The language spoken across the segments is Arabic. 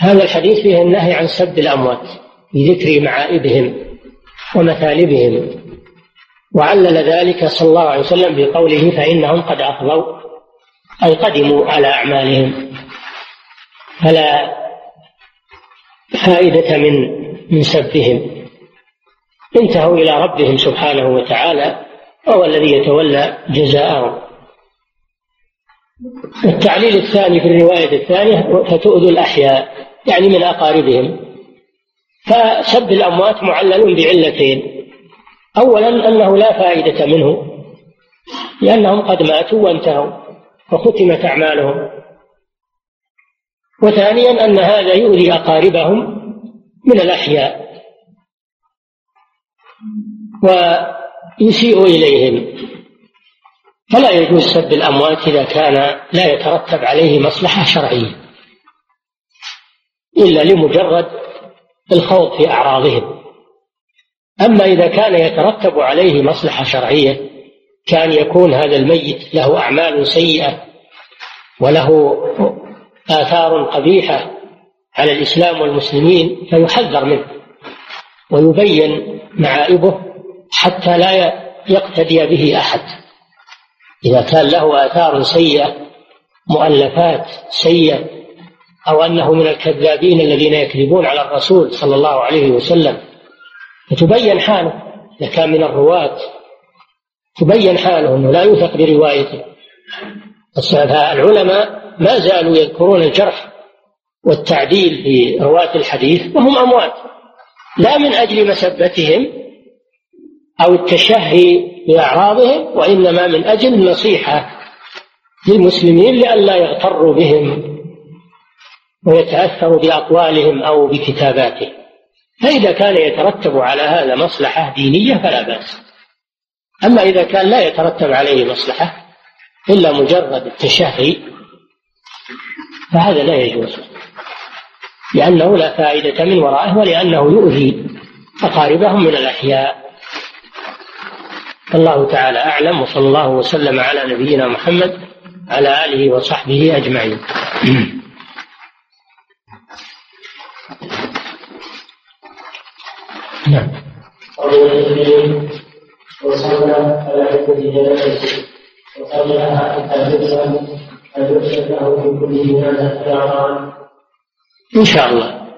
هذا الحديث فيه النهي عن سب الأموات بذكر معائبهم ومثالبهم. وعلل ذلك صلى الله عليه وسلم بقوله فإنهم قد أفضوا أي قدموا على أعمالهم. فلا فائدة من من سبهم. انتهوا إلى ربهم سبحانه وتعالى وهو الذي يتولى جزاءهم. التعليل الثاني في الرواية الثانية فتؤذوا الأحياء يعني من أقاربهم. فسب الأموات معلل بعلتين. أولا أنه لا فائدة منه لأنهم قد ماتوا وانتهوا وختمت أعمالهم. وثانيا أن هذا يؤذي أقاربهم من الأحياء ويسيء إليهم. فلا يجوز سب الأموات إذا كان لا يترتب عليه مصلحة شرعية إلا لمجرد الخوض في أعراضهم. أما إذا كان يترتب عليه مصلحة شرعية كان يكون هذا الميت له أعمال سيئة وله آثار قبيحة على الإسلام والمسلمين فيحذر منه ويبين معائبه حتى لا يقتدي به أحد. إذا كان له آثار سيئة مؤلفات سيئة أو أنه من الكذابين الذين يكذبون على الرسول صلى الله عليه وسلم فتبين حاله. إذا كان من الرواة تبين حاله أنه لا يوثق بروايته. العلماء ما زالوا يذكرون الجرح والتعديل في رواة الحديث وهم أموات. لا من أجل مسبتهم أو التشهي بأعراضهم وإنما من أجل النصيحة للمسلمين لئلا يغتروا بهم ويتأثروا بأقوالهم أو بكتاباتهم. فإذا كان يترتب على هذا مصلحة دينية فلا بأس. أما إذا كان لا يترتب عليه مصلحة إلا مجرد التشهي فهذا لا يجوز. لأنه لا فائدة من ورائه ولأنه يؤذي أقاربهم من الأحياء. الله تعالى أعلم وصلى الله وسلم على نبينا محمد على آله وصحبه أجمعين. نعم. وصلى على عدة جنازة وصلى حتى له في كل جنازة إن شاء الله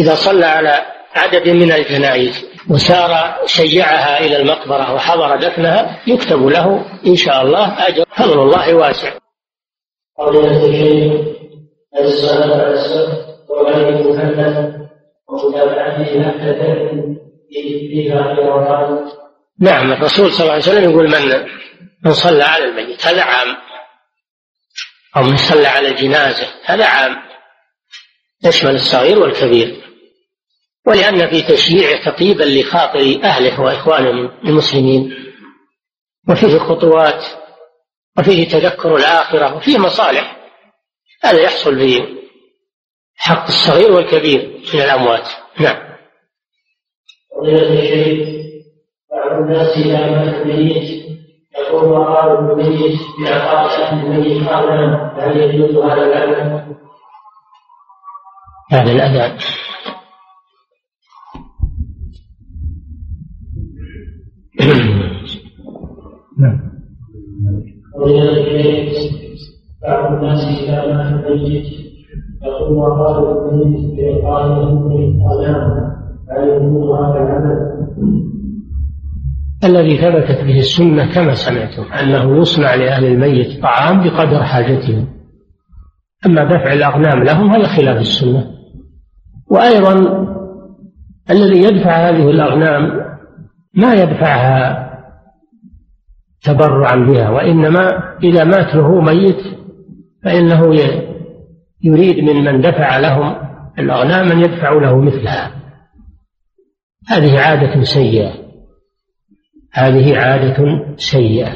إذا صلى على عدد من الجنائز وسار شيعها إلى المقبرة وحضر دفنها يكتب له إن شاء الله أجر فضل الله واسع. قضية الشيخ الصلاة على السبت وغير محمد ومتابعته نحن نعم الرسول صلى الله عليه وسلم يقول من من صلى على الميت هذا عام. أو من صلى على الجنازة هذا عام. يشمل الصغير والكبير. ولأن في تشييع تطيبا لخاطر أهله وإخوانه المسلمين. وفيه خطوات وفيه تذكر الآخرة وفيه مصالح. هذا يحصل في حق الصغير والكبير من الأموات. نعم. بعض الناس إذا مات الميت يقول وقال الميت بإعطاء أهل الميت هل يجوز هذا الأذان؟ هذا الأذان نعم بعض الناس الميت أهل الميت قولا الذي ثبتت به السنة كما سمعتم أنه يصنع لأهل الميت طعام بقدر حاجتهم. أما دفع الأغنام لهم هذا خلاف السنة. وأيضا الذي يدفع هذه الأغنام ما يدفعها تبرعا بها وإنما إذا مات له ميت فإنه يريد من من دفع لهم الأغنام أن يدفعوا له مثلها. هذه عادة سيئة. هذه عادة سيئة.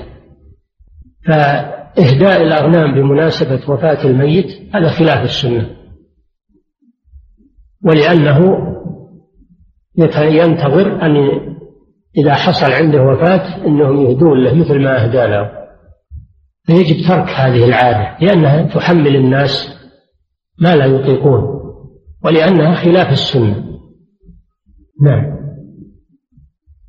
فإهداء الأغنام بمناسبة وفاة الميت هذا خلاف السنة. ولأنه ينتظر أن إذا حصل عنده وفاة أنهم يهدون له مثل ما أهدى له. فيجب ترك هذه العادة لأنها تحمل الناس ما لا يطيقون ولأنها خلاف السنة. نعم.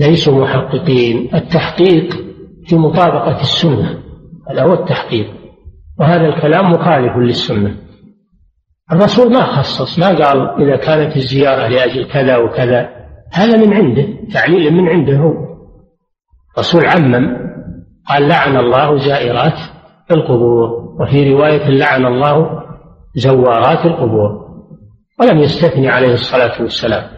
ليسوا محققين. التحقيق في مطابقة السنة هذا هو التحقيق. وهذا الكلام مخالف للسنة. الرسول ما خصص ما قال إذا كانت الزيارة لأجل كذا وكذا. هذا من عنده تعليل من عنده هو. الرسول عمم قال لعن الله زائرات القبور. وفي رواية لعن الله زوارات القبور. ولم يستثني عليه الصلاة والسلام.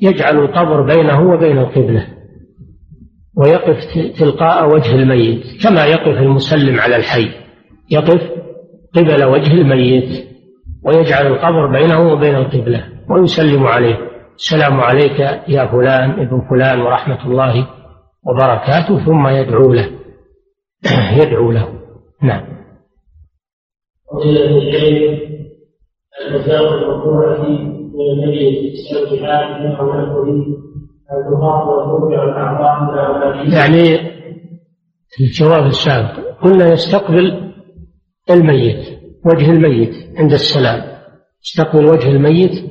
يجعل القبر بينه وبين القبلة ويقف تلقاء وجه الميت كما يقف المسلم على الحي. يقف قبل وجه الميت ويجعل القبر بينه وبين القبلة ويسلم عليه. السلام عليك يا فلان ابن فلان ورحمة الله وبركاته ثم يدعو له. يدعو له. نعم. فضيلة الشيخ المساوئ المقروءة يعني الجواب السابق قلنا يستقبل الميت وجه الميت عند السلام. يستقبل وجه الميت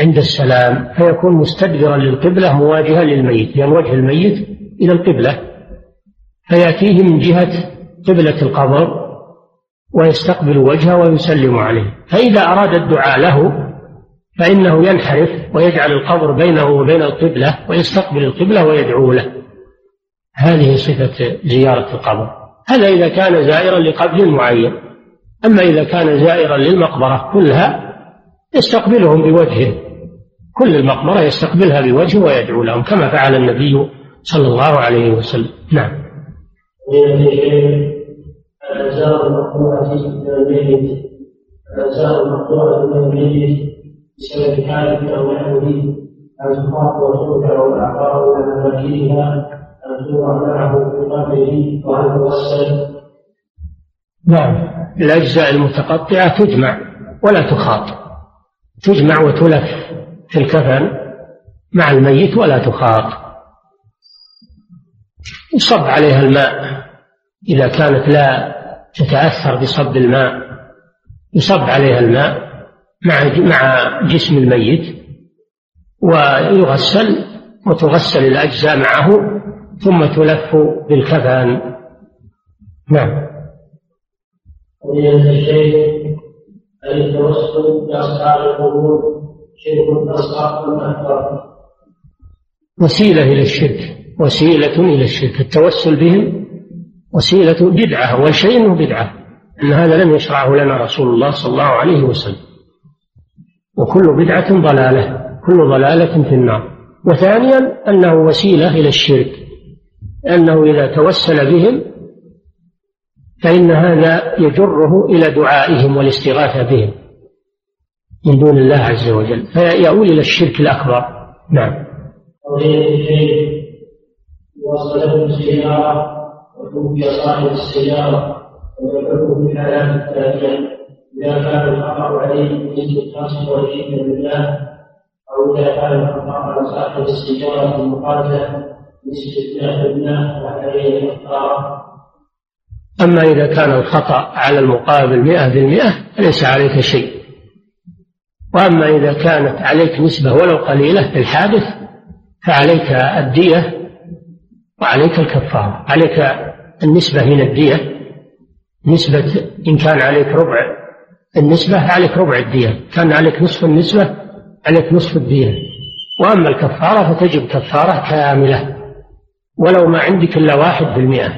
عند السلام فيكون مستدبرا للقبلة مواجها للميت. لأن وجه الميت إلى القبلة. فيأتيه من جهة قبلة القبر ويستقبل وجهه ويسلم عليه. فإذا أراد الدعاء له فإنه ينحرف ويجعل القبر بينه وبين القبلة ويستقبل القبلة ويدعو له. هذه صفة زيارة القبر. هذا إذا كان زائرا لقبر معين. أما إذا كان زائرا للمقبرة كلها يستقبلهم بوجهه. كل المقبرة يستقبلها بوجهه ويدعو لهم كما فعل النبي صلى الله عليه وسلم. نعم. الأزار المقطوعة من الميت الأزار المقطوعة من الميت بسبب حادث أو نحوه أن تخاف وترجع الأعضاء إلى مفاتيحها أن توضع معه في قبره وأن توسل نعم. الأجزاء المتقطعة تجمع ولا تخاط. تجمع وتلف في الكفن مع الميت ولا تخاط. يصب عليها الماء. إذا كانت لا تتأثر بصب الماء يصب عليها الماء. مع مع جسم الميت ويغسل وتغسل الأجزاء معه ثم تلف بالكفن نعم. الشيخ التوسل بأصحاب القبور؟ شرك أصغر أكبر وسيلة إلى الشرك وسيلة إلى الشرك. التوسل بهم وسيلة بدعة أول شيء أنه بدعة. أن هذا لم يشرعه لنا رسول الله صلى الله عليه وسلم. وكل بدعة ضلالة كل ضلالة في النار. وثانيا أنه وسيلة إلى الشرك لأنه إذا توسل بهم فإن هذا يجره إلى دعائهم والاستغاثة بهم من دون الله عز وجل فيؤول إلى الشرك الأكبر. نعم. وصلته السيارة وتوفي صاحب السيارة ويدعوه الحياة التالية إذا كان الخطأ عليه بنسبة 25% أو إذا كان الخطأ على صاحب السيارة المقاتلة بنسبة 100% فعليه الكفارة أما إذا كان الخطأ على المقابل مئة بالمئة فليس عليك شيء. وأما إذا كانت عليك نسبة ولو قليلة في الحادث فعليك الدية وعليك الكفارة. عليك النسبة من الدية نسبة إن كان عليك ربع النسبة عليك ربع الدية كان عليك نصف النسبة عليك نصف الدية وأما الكفارة فتجب كفارة كاملة. ولو ما عندك إلا واحد في المئة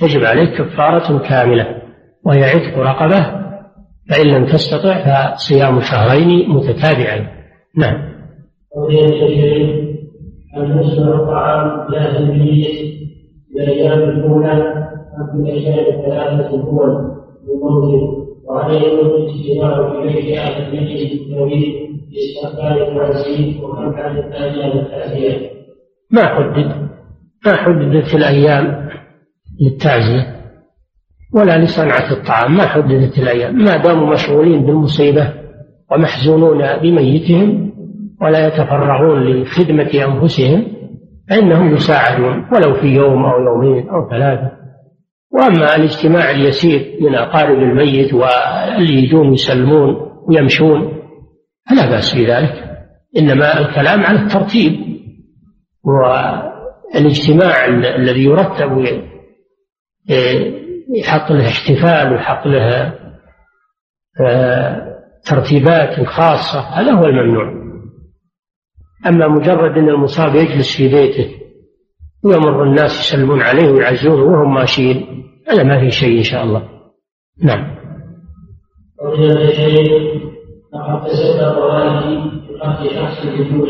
تجب عليك كفارة كاملة. وهي عتق رقبة فإن لم تستطع فصيام شهرين متتابعين. نعم. أن الطعام الأيام الأولى أم في الثلاثة لاستقبال ومنع الثانية للتأثير. ما حدد؟ ما حددت الأيام للتعزية ولا لصنعة الطعام. ما حددت الأيام؟ ما داموا مشغولين بالمصيبة ومحزونون بميتهم ولا يتفرغون لخدمة أنفسهم فإنهم يساعدون ولو في يوم أو يومين أو ثلاثة. وأما الاجتماع اليسير من أقارب الميت واللي يجون يسلمون ويمشون فلا بأس بذلك. إنما الكلام عن الترتيب والإجتماع الذي يرتب يحط له احتفال ويحط له آه، ترتيبات خاصة هذا هو الممنوع. أما مجرد أن المصاب يجلس في بيته ويمر الناس يسلمون عليه ويعزونه وهم ماشيين هذا ما في شيء إن شاء الله نعم تسبب بقتل شخص بدون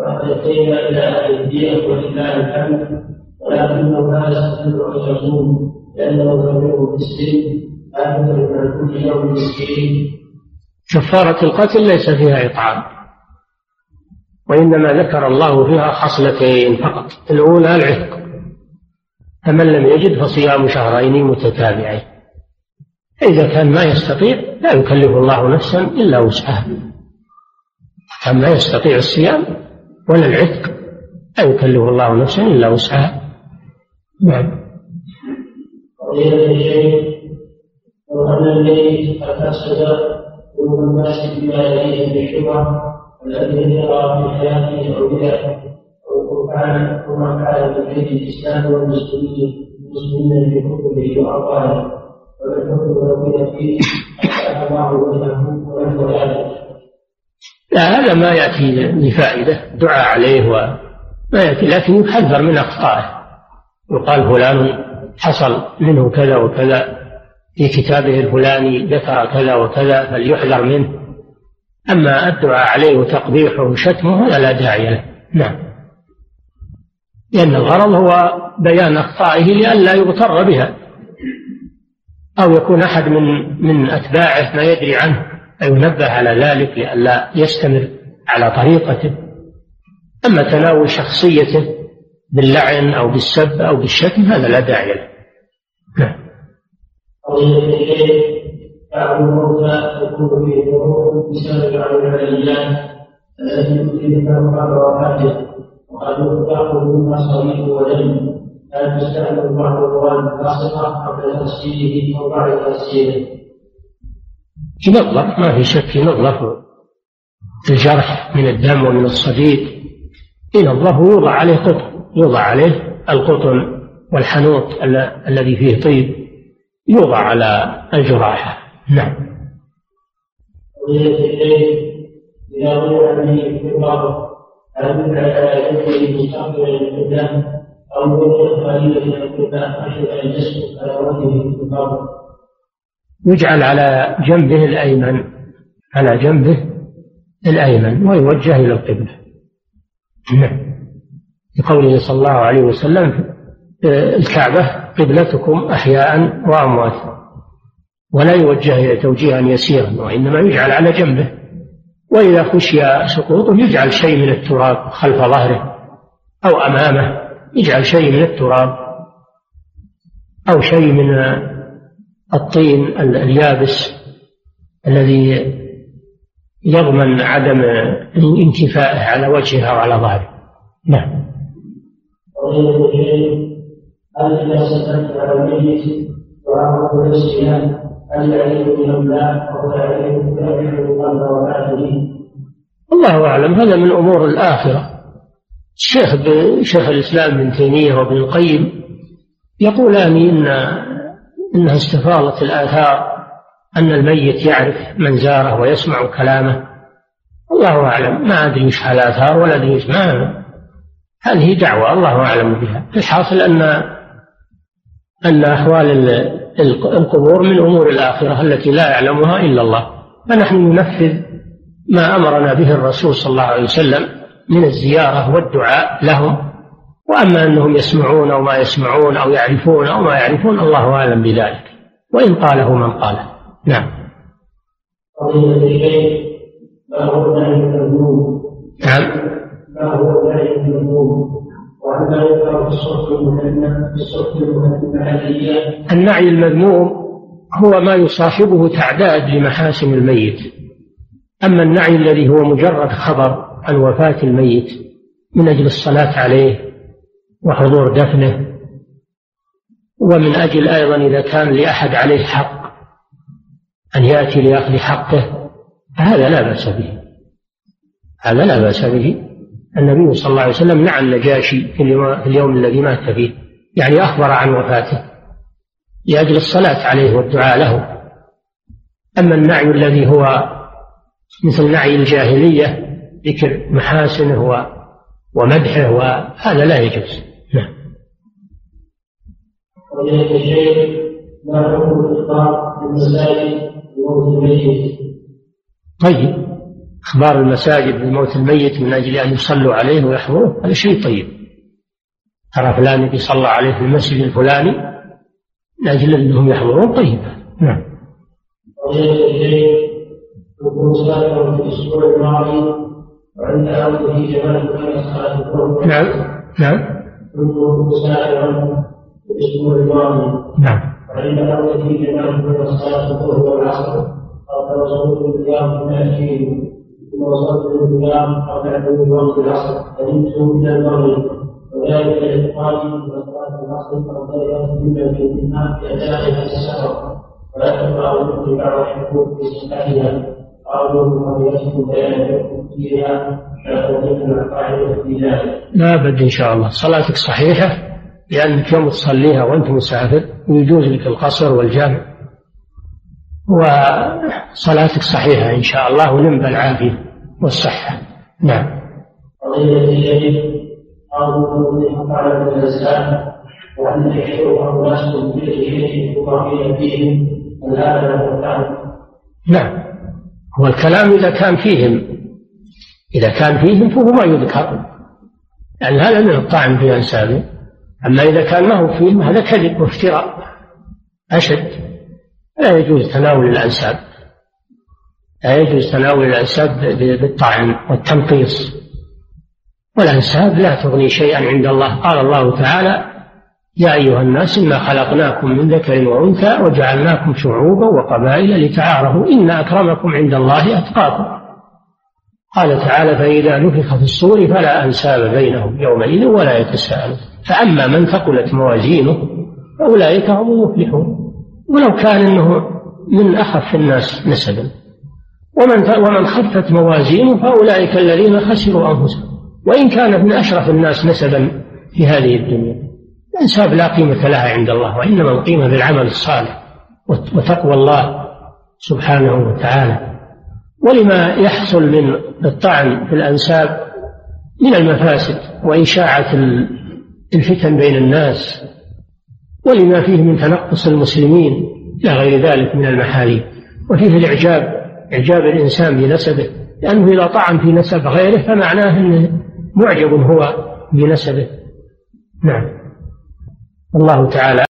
اتينا أهل الدين ولله الحمد ولكنه لا يستطيع أن يصوم لأنه كبير السن لا يوم مسكين كفارة القتل ليس فيها إطعام وإنما ذكر الله فيها خصلتين فقط الأولى العتق فمن لم يجد فصيام شهرين متتابعين. إذا كان ما يستطيع لا يكلف الله نفسا إلا وسعها. كان ما يستطيع الصيام ولا العتق لا يكلف الله نفسا إلا وسعها. نعم. قضية الشيء لو أن قد أفسد قلوب الناس بما يليه من الذي يرى في حياته بدعه أو كان وما كان من بيت الإسلام والمسلمين المسلمين في كتبه وأقواله. ومن حكم لو فيه الله وجهه ونحو ذلك لا هذا ما يأتي لفائدة دعاء عليه وما يأتي لكن يحذر من أخطائه. يقال فلان حصل منه كذا وكذا في كتابه الفلاني ذكر كذا وكذا فليحذر منه. أما الدعاء عليه وتقبيحه وشتمه هذا لا داعي له. نعم. لأن الغرض هو بيان أخطائه لئلا يغتر بها أو يكون أحد من من أتباعه ما يدري عنه فينبه على ذلك لئلا يستمر على طريقته. أما تناول شخصيته باللعن أو بالسب أو بالشتم هذا لا داعي له. نعم. بعض الموتى تكون فيه ظروف بسبب بعض العمليات التي تكلفه بعض وفاته وقد تأخذ منها صريح ودم لا تستعمل بعض الرواد الفاسقة قبل تسجيله أو بعد تسجيله. ينظف ما في شك ينظف الجرح من الدم ومن الصديد ينظف ويوضع عليه قطن يوضع عليه القطن والحنوط الذي فيه طيب يوضع على الجراحة نعم. إذا به على وجهه يجعل على جنبه الأيمن على جنبه الأيمن ويوجه إلى القبلة. نعم. لقوله صلى الله عليه وسلم الكعبة قبلتكم أحياء وأمواتا. ولا يوجه توجيها يسيرا وإنما يجعل على جنبه. وإذا خشي سقوطه يجعل شيء من التراب خلف ظهره أو أمامه يجعل شيء من التراب أو شيء من الطين اليابس الذي يضمن عدم انتفائه على وجهه أو على ظهره. نعم. هل على الميت الله أعلم هذا من أمور الآخرة. الشيخ شيخ الإسلام ابن تيمية وابن القيم يقولان ان إنها استفاضت الآثار أن الميت يعرف من زاره ويسمع كلامه. الله أعلم ما أدري إيش الآثار ولا أدري إيش ما هذه دعوة الله أعلم بها. الحاصل ان أن أحوال القبور من أمور الآخرة التي لا يعلمها إلا الله. فنحن ننفذ ما أمرنا به الرسول صلى الله عليه وسلم من الزيارة والدعاء لهم. وأما أنهم يسمعون أو ما يسمعون أو يعرفون أو ما يعرفون الله أعلم بذلك. وإن قاله من قاله. نعم؟ نعم. النعي المذموم هو ما يصاحبه تعداد لمحاسن الميت. أما النعي الذي هو مجرد خبر عن وفاة الميت من أجل الصلاة عليه وحضور دفنه ومن أجل أيضا إذا كان لأحد عليه حق أن يأتي لأخذ حقه فهذا لا بأس به. هذا لا بأس به. النبي صلى الله عليه وسلم نعى النجاشي في اليوم الذي مات فيه يعني أخبر عن وفاته لأجل الصلاة عليه والدعاء له. أما النعي الذي هو مثل نعي الجاهلية ذكر محاسنه ومدحه وهذا لا يجوز. نعم. الشيخ ما حكم بموت الميت طيب. إخبار المساجد بموت الميت من أجل أن يصلوا عليه ويحضروه هذا شيء طيب. ترى فلان يصلى عليه في المسجد الفلاني من أجل أنهم يحضرون؟ طيب. نعم. وإليك الشيخ كنت مسافرا في الأسبوع الماضي وعند عودتي جمعت بين صلاة الظهر نعم. نعم. كنت مسافرا في الأسبوع الماضي نعم. وعند جمعت بين صلاة الظهر والعصر قبل وصول القيام من الأخير ثم وصلت للقيام قبل حلول وقت العصر إلى المغرب وذلك أن صلاة العصر من السفر بعض الحقوق في صحتها أن يسكن بيان فيها لا بد إن شاء الله. صلاتك صحيحة لأنك يوم تصليها وأنت مسافر ويجوز لك القصر والجامع. وصلاتك صحيحة إن شاء الله ولم بالعافية. والصحة. نعم. على الإنسان وأن الناس فيهم نعم هو الكلام إذا كان فيهم إذا كان فيهم فهو ما يذكر. يعني هذا من الطعن في أنسابه أما إذا كان ما هو فيهم هذا كذب وافتراء أشد. لا يجوز تناول الأنساب. لا يجوز تناول الأنساب بالطعن والتنقيص. والأنساب لا تغني شيئا عند الله. قال الله تعالى يا أيها الناس إنا خلقناكم من ذكر وأنثى وجعلناكم شعوبا وقبائل لتعارفوا إن أكرمكم عند الله أتقاكم. قال تعالى فإذا نفخ في الصور فلا أنساب بينهم يومئذ ولا يتساءلون. فأما من ثقلت موازينه فأولئك هم المفلحون. ولو كان أنه من أخف الناس نسبا. ومن ومن خفت موازينه فأولئك الذين خسروا أنفسهم. وإن كانت من أشرف الناس نسبا في هذه الدنيا. الأنساب لا قيمة لها عند الله وإنما القيمة بالعمل الصالح وتقوى الله سبحانه وتعالى. ولما يحصل من الطعن في الأنساب من المفاسد وإشاعة الفتن بين الناس ولما فيه من تنقص المسلمين إلى غير ذلك من المحاريب. وفيه الإعجاب إعجاب الإنسان بنسبه. لأنه إذا طعن في نسب غيره فمعناه أنه معجب هو بنسبه. نعم. الله تعالى